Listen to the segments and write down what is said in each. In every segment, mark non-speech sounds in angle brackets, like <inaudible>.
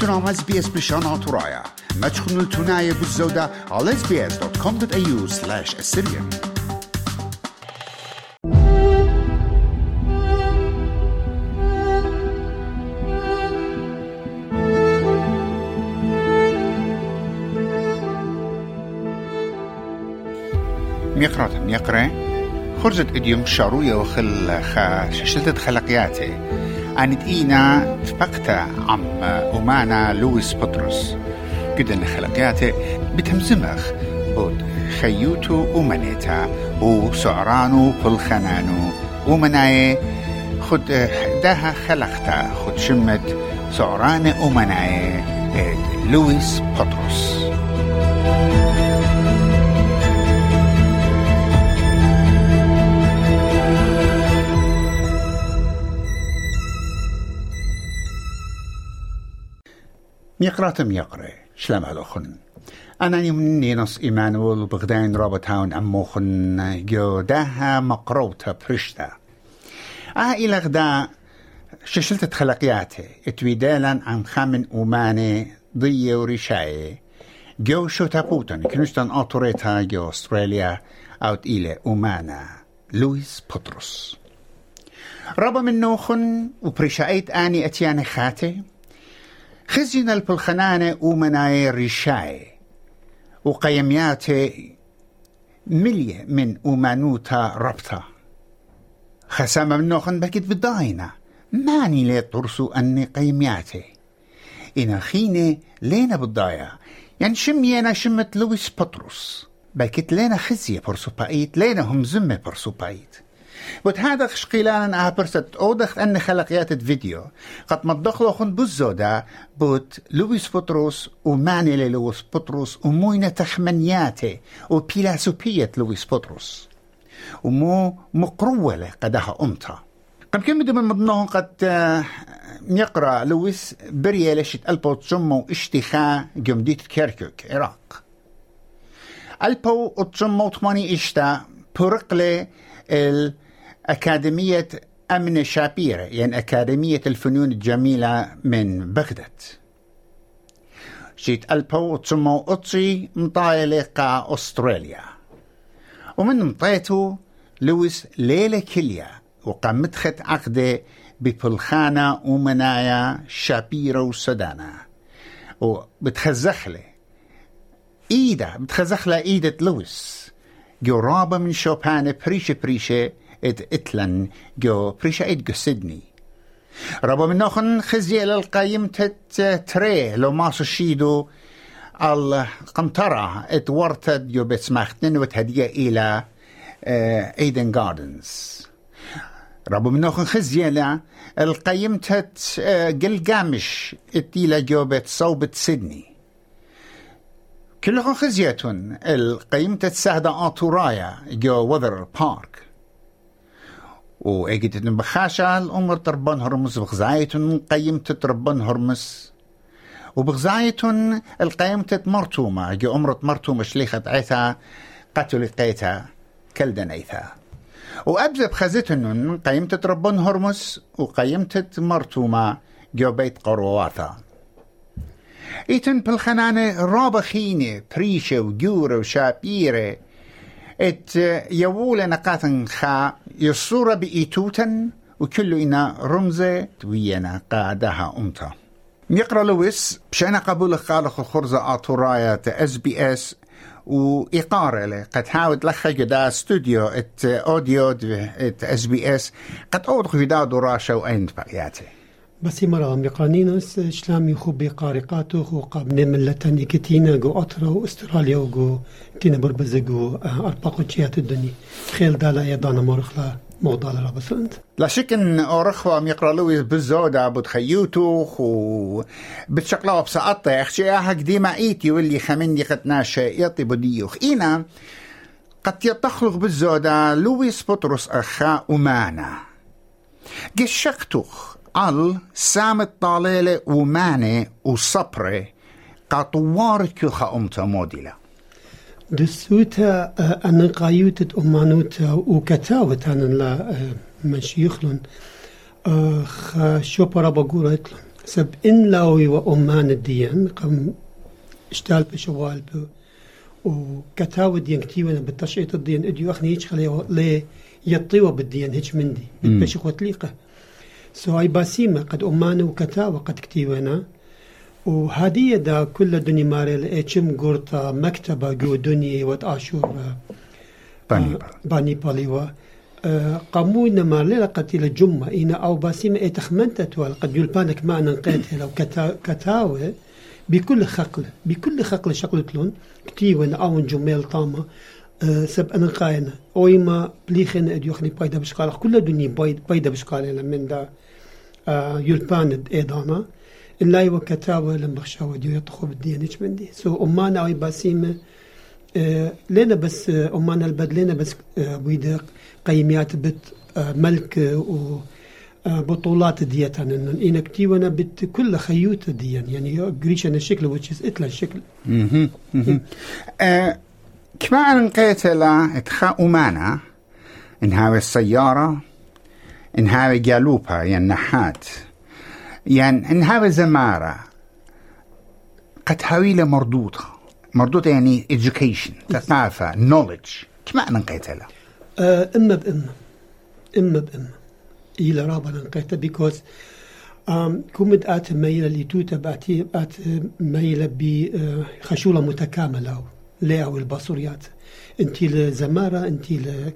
تنام اس بي اس بشان عطرايا ما تشخنوا التناية بالزودة على sbs.com.au slash assyrian. ميقرات ميقرة خرجت اديوم شاروية وخل خا خلقياتي أن إينا تفقتا عم أمانا لويس بطرس. قدن خلقياتي بتمزمخ بود خيوتو أمانيتا. وسعرانو خنانو أمناي خد داها خلقتا. خد شمت سعران أمناي لويس بطرس. ميقراتم يقرأ شلام هلوخن أنا يمني نص إيمانويل بغدين رابط هاون أموخن جو داها مقروطة برشتا آه إلى غدا ششلت تخلقياتي. اتويدالا عن خامن أوماني ضي ورشاي. جو شو تابوتن. كنشتن أوتوريتا جو أستراليا. أوت إلى أومانا. لويس بطرس. ربا من نوخن وبرشايت آني أتياني خاتي. خزين البلخنانة ومناي ريشاي وقيميات ملية من أمانوتا ربطة. خسامة من نوخن بكت بداينة ماني لي طرسو أني قيمياتي. إنا خيني لينا بالضايا يعني شمينا شمت لويس بطرس بكت لينا خزية برسو بايت لينا هم زمة برسو بايت بوت هذا خشقيلان برست. أودخ أن خلقيات فيديو قد مدخلو خن بزودا بوت لويس بطرس ومعني لويس بطرس وموينة تخمنياتي وبيلاسوبية لويس بطرس ومو مقروة قدها أمتا. قد كم من مضنهم قد آه، يقرأ لويس بريالشت ألبو تسمو اشتخاء جمديت كيركوك عراق ألبو تسمو تماني اشتا برقلي ال أكاديمية أمن شابيرة يعني أكاديمية الفنون الجميلة من بغداد. شيت ألبو تسمو أطي مطايلة قا أستراليا. ومن مطيتو لويس ليلة كليا وقامتخت عقدة ببلخانة ومنايا شابيرة وسدانا وبتخزخلي إيدا بتخزخلة إيدة لويس. جرابة من شوبان بريشة بريشة ات إتلن جو بريشا ات جو سيدني ربا من نوخن خزي القايم تت تري لو ماسو شيدو القنطرة ات ورتد جو بتسمختن وتهدية إلى ايدن جاردنز ربو من نوخن خزيلا القيم تت قلقامش اتيلا جو بت صوبة سيدني كلهم خزيتون القيم تتسهد آتورايا جو وذر بارك وإجت بخاشال أمر تربان هرمس بغزايتون قيمت ربان هرمس وبغزايتون القيمة مرتومة جو أمرت مرتومة شليخة عيثا قتل قيتا كلدن عيثا وأبزب خزتن قيمة ربان هرمس وقيمة مرتومة جو بيت قرواثا إيتن بالخنانة رابخينة بريشة وجورة وشابيرة. ات يوول نقاثن خا يصورة بإيتوتن وكل إنا رمزة وينا قادها أمتا يقرأ لويس بشأن قبول خالق الخرزة آتورايا اس بي اس وإقارة قد حاول لخ جدا استوديو ات أوديو ات اس بي اس قد أوضخ يدا دراشة وأين بقياته بس مرة مقرانينوس شلام يخو بقارقاتو خو قاب نملتن يكتينا جو أطرا وأستراليا وجو تينا بربزة جو أرباقو جيات الدنيا خيل دالا يدانا مرخلا موضال رابسند لا شك ان اورخوا ميقرا لويس بالزودة بود خيوتوخ و بتشقلاو بسقطة اخشي اهك ديما ايتي واللي خمني قد يطي بديوخ اينا قد يتخلق بالزودة لويس بطرس اخا امانا قشقتوخ al samet talele umane وصبرة قطوار كيوخا أمتا موديلا دسوتا أن قايوتة أمانوتا وكتاوة أن لا مشيخلون خ شوبرا بقولة سب إن لاوي وأمان الدين قم اشتال بشوال بو وكتاو الدين كتيوانا بالتشعيط الدين اديو اخني هيك خليه لي يطيوا بالدين هيك مندي بتبشي وتليقه سو اي باسيمة قد أمان وكتاوة قد كتيوانا. وهذه دا كل دنيا مارل اتشم قرطة مكتبة جو دنيا وتاشور باني باني باليوا قامونا ما ليلة قتيلة جمة إنا أو باسيمة اتخمنتت قد يلبانك ما ننقيتها لو كتاوة بكل خقل بكل خقل شقلتلون كتيوان أو جميل طامة. سب أنا قاينة. أويما بليخن أديو خلي بايدا بشقالة كل دنيا بايدا بشقالة من دا. إيدانا إلا يو كتاوة لما خشاوة ديو يطخو بالديانيش من دي سو أمانا أوي باسيمة لنا بس أمانا البد لنا بس ويدا قيميات بت ملك و بطولات ديت عن إن كتي وأنا بت كل خيوت ديان يعني قريش أنا الشكل is إتلا الشكل كما أن قيتلا اتخا أمانا إن هاوي السيارة إن هاوي جالوبا يعني نحات. يعني إن هاوي زمارة قد هاويلة مردودة. مردودة يعني education ثقافة knowledge كما أن قيتلا إما بإما. إما بإما. إلى رابا نقيتا بيكوز um, كومد آت ميلة لتوتا باتي آت ميلة بخشولة متكاملة لاو البصريات. أنتي لزمارة أنتي ل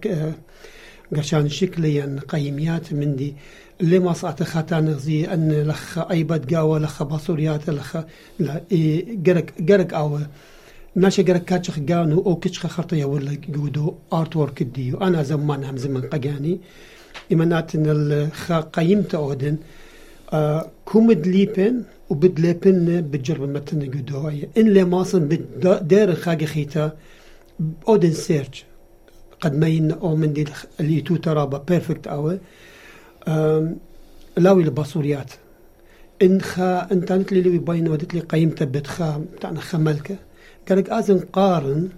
قرشان شكليا قيميات من دي اللي ما صعت خاتان زي أن لخ ايبد قاوة لخ بصريات لخ لا قرق قرق أو ناشا قرق كاتشخ قانو أو كتشخ خرطية ولا جودو ارت ورك ديو. أنا زمان هم زمن قجاني إمانات إن القيمة أودن. آه كومد ليبن وبد ليبن بتجرب متن جدوية إن لي ماصن بدار خاجة خيتا. أودن سيرش. قد ما ين أو من دي اللي تو ترابا بيرفكت أوي. لاوي الباصوريات إن خا أنت اللي بين ودت لي قيمته بتخا بتاعنا خملكة قالك أزن قارن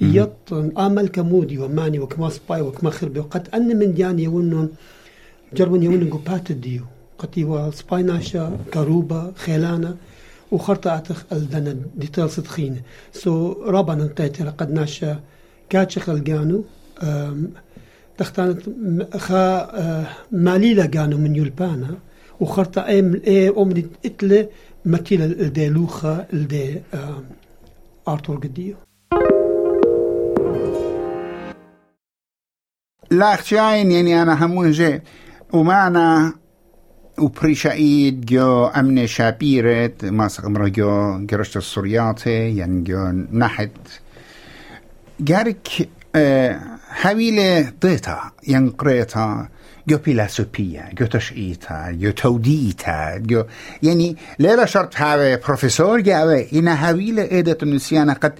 يطن آمل كمودي وماني وكما سباي وكما خربي. وقد أن من دياني يونن جربون يونن قبات ديو. قد يوا سباي ناشا كروبا خيلانا. وخرطة أتخ الدنا ديتال صدخين سو رابا ننقيت قد ناشا كاتش خلقانو تختانت خا ماليلا قانو من يلبانا وخرطة ام اي ام اتله مكيلة الدي لوخا الدي ارتور قديو لا اختياين يعني أنا همون جي ومعنا وبريشايد جو أمن شابيرت ما سقمرا جو جرشت السورياتي يعني جو حويلة ضيتا ينقريتا جو فيلسوفية جو تشعيتا جو توديتا جو يعني ليلة شرط هاوي بروفيسور جاوي إن هاويلة إيدة النسيانة قد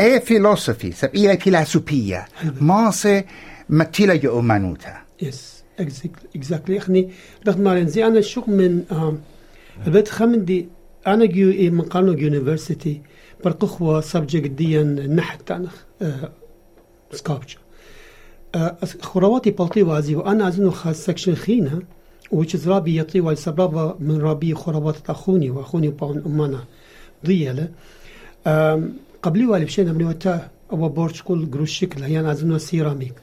اي فيلوسفي سب إلى فيلسوفية ماسة متيلا جو مانوتا يس اكزاكتلي اخني رغم ما زي أنا شوق من البيت خمن دي أنا جو من قانون يونيفرسيتي برقخوا سبجكت ديان نحت تانا سكابتشر خرواتي بلطي وازي وأنا ازنو خاص سكشن خينا which is رابي يطي والسبابة من رابي خروات اخوني واخوني بون امانا ضيالة قبلي والي بشينا من وقتها أو بورش كل قروش شكل هي ازنو سيراميك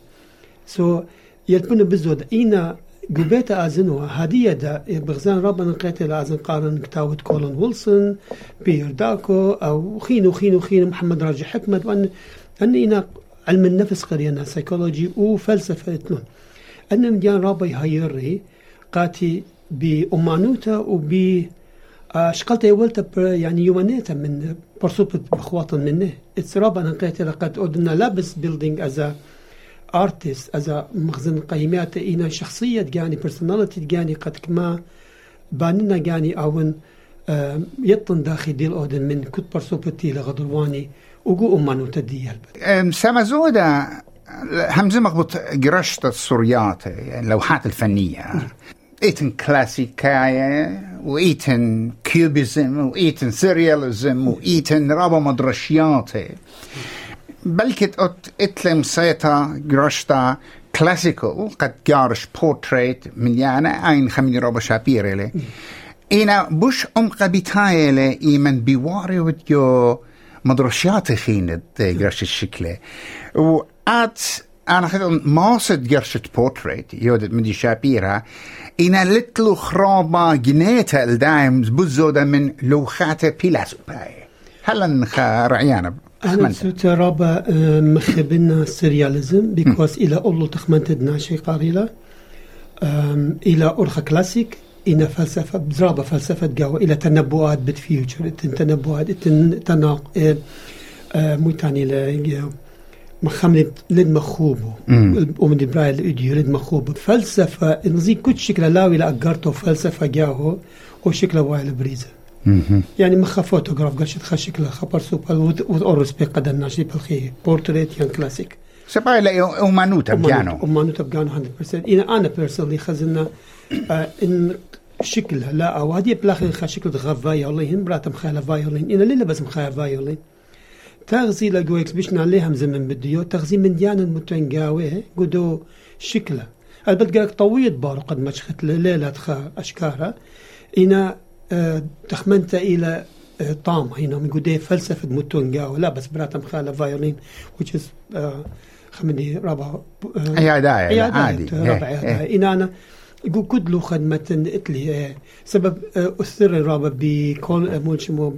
سو يلبن بزود إينا قبيتا أزنوا هدية دا بغزان ربنا قيت أزن قارن كتاوة كولن ويلسون بير داكو أو خينو خينو خينو محمد راجع حكمة وأن أن إينا علم النفس قرينا سيكولوجي وفلسفة اتنون أن مديان رابي هايري قاتي بأمانوتا وب شقلت يولتا يعني يومانيتا من برسوبة بخواطن منه. اتسرابا نقيت لقد أدنا لابس بيلدينج أزا ارتست از مخزن قيمات اينا شخصية جاني بيرسوناليتي جاني قد كما باننا جاني أون يطن داخل ديل اودن من كت برسوبتي لغدرواني وقو امانو تدي سامزودا همزة مقبوط قرشت السوريات اللوحات الفنية ايتن كلاسيكاية وايتن كيوبيزم وايتن سيرياليزم وايتن رابا مدرشيات بلكت ات اتلم سيتا جرشتا كلاسيكال قد جارش بورتريت من يعني اين خمين روبا شابير لي إنا بوش أم قبيتايلة إيمن بيواري وديو مدرشات خينت قرش الشكلة وآت أنا خذ ماسد قرشة بورتريت يودت مدي شابيرا إنا لتلو خرابا جنيتا الدايم بزودة من لوخاتة بيلاسو باي هلا نخا رعيانا. أنا سوت رابا مخبنا سرياليزم بيكوز إلى أولو تخمنت دناشي قاريلا إلى أورخا كلاسيك. إلى فلسفة بزرابة فلسفة جو إلى تنبؤات بالفيوتشر تنبؤات تناق مو تاني ما خملت لد مخوبو. ومن برايل الإديو لد مخوبو. فلسفة نزي كل شكل لاوي لأقرتو فلسفة جاهو وشكل وايل بريزة. يعني مخا فوتوغراف قرشت خشكل خبر سوبر وأورس بقد الناشي بالخي بورتريت يعني كلاسيك. سباي لا أمانوتا بجانو. أمانوتا بجانو 100% إنا أنا بيرسونلي خزنا إن شكلها لا أو هذه بلاخي خا شكل غا فايولين براتم خالا فايولين إنا ليلة بس مخالا فايولين تغزي لقو اكسبيشن عليها زمن بديو تغزي من ديانا المتنقاوي قدو شكله البت قالك طويت بارو قد ما شخت ليلة خا أشكارها إنا آه تخمنت إلى آه طام هنا من قدي فلسفة متنقاوي لا بس براتم خالا فايولين which is آه خمني رابع آه عادي عادي رابع إنا أنا يقول كدلو خدمة إتلي سبب أثر رابا بكل مول شمو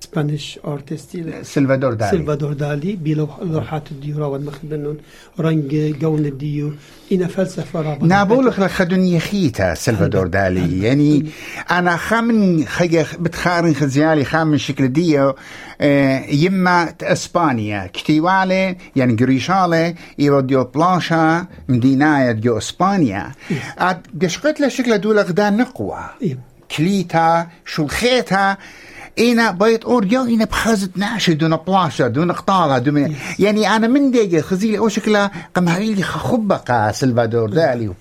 سبانيش ارتست سلفادور دالي. سلفادور دالي بلوحات الديو رابا مخبنون رنج قون الديو إنا فلسفة رابا نابول خدني خيتا سلفادور دالي. يعني أنا خامن خي بتخارن خزيالي خامن شكل ديو يما إسبانيا. كتيوالي يعني قريشالي يوديو بلاشا مديناية ديو إسبانيا. قشقت له شكل دول غدان نقوى. كليتا شلخيتا إنا بيت أور جو إنا بخزت ناشي دون بلاشا دون قطالة دون يعني أنا من ديجي خزيلي أو شكلها قمهريلي خبقة سلفادور دالي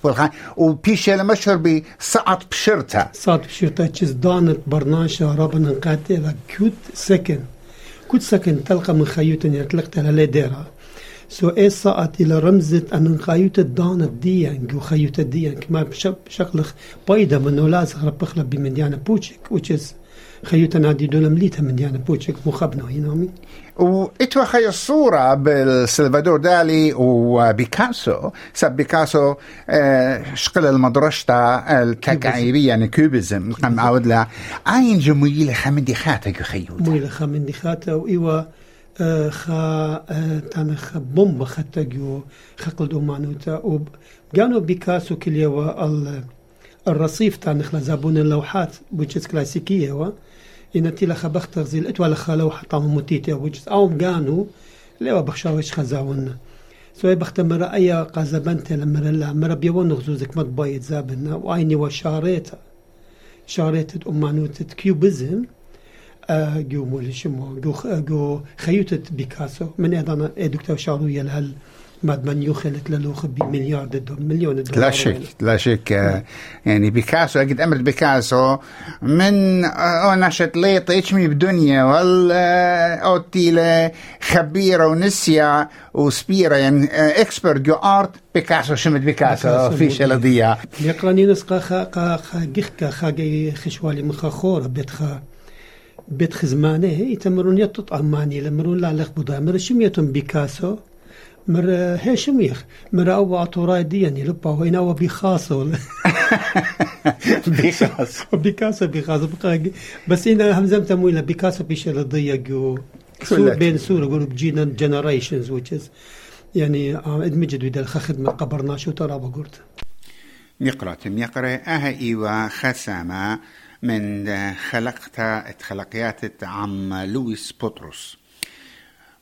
وبيشي مشهور بسقط بشرتها. سقط بشرتها تشيز دانت برناشا رابنا نقاتل كيوت سكن. كنت سكن تلقى من خيوت يتلقت على ديرها. سو إيه ساعت إلى رمزة ان خيوت الدانة ديان جو خيوت الديان كما بشكل بايدة من نولاز غرب بخلب بمديانة بوشك is خيوت نادي دولا مليتا مديانة بوشك مخبنا هنا وإتوا خي الصورة بالسلفادور دالي وبيكاسو سب بيكاسو شقل المدرشة الكاكايبية يعني كوبيزم قام عاود لها عين جمويلة خامندي خاتك خيوت مويلة خامندي خاتا وإيوا خا تانا بومبا خطاجو خقل مانوتا وكانوا بيكاسو كليوا الرصيف تانا زابون اللوحات بوجهة كلاسيكية و إن تيلا خبخ تغزيل إتوا لخا لوحة طعم موتيتي وجهة أو كانوا لوا بخشاوش خزاونا سوي بخت مرة أي قازبنت لما لا بيوان غزوزك ما تبايت زابنا وعيني وشاريتا شاريتا أمانوتة كيوبيزم جو مول شمو جو جو خيوتة بيكاسو من أيضا دكتور شاروية لهال بعد من يخلت للوخ بمليار دولار مليون دولار. لا شك لا شك. يعني بيكاسو أجد أمر بيكاسو من أو نشط ليط اتشمي بدنيا؟ وال اوتي خبيرة ونسيا وسبيرة. يعني اكسبرت جو آرت بيكاسو شمت بيكاسو في شلدية يقرأني نسقا خا خا خا خا خشوالي مخا خور بيتخا بيت خزمانه يتمرون يطط أماني لمرون لا لخبضا مر شميتهم بيكاسو مر هي شميخ مر أو عطوراي دي يعني لبا وين أو بيخاسو. <laughs> بيكاسو <laughs> بيكاسو بيخاسو. بس إنا همزم تمويلة بيكاسو بيش الضيق سور بين سور يقولوا بجينا جنريشنز which is يعني ادمجد ويدا خدمة قبرنا شو ترى بقولت نقرأ يقرأ أها إيوا خسامة. من خلقت خلقيات عم لويس بطرس.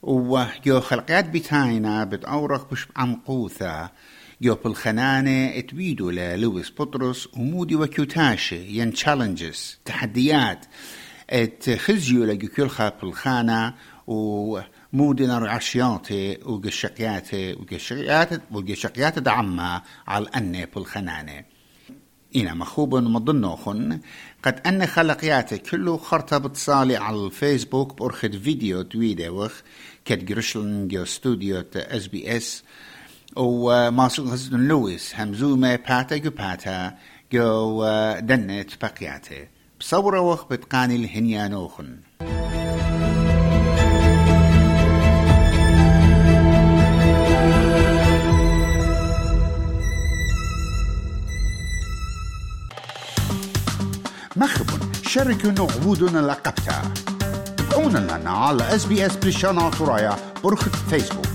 ويو خلقيات بتاينا بتأورق بش قوثة يو بالخنانة اتويدو للويس بطرس. ومودي وكيوتاشي ين تشالنجز تحديات. اتخزيو لجيكولخا بالخانة ومودنا رعشياتي وقشقياتي وقشقيات وقشقيات دعمها على الأنة بالخنانة إنا مخوب مضنوخن قد أن خلقياتي كله خرطة بتصالي على الفيسبوك بأرخد فيديو تويدة وخ كد جرشلن جو ستوديو إس بي إس وماسوق غزدن لويس همزومة باتا جو باتا جو دنت بقياتي بصورة وخ بتقاني الهنيانوخن. مخبون شاركوا نعبودنا لقبتا تابعونا لنا على اس بي اس بريشانا ترايا برخة فيسبوك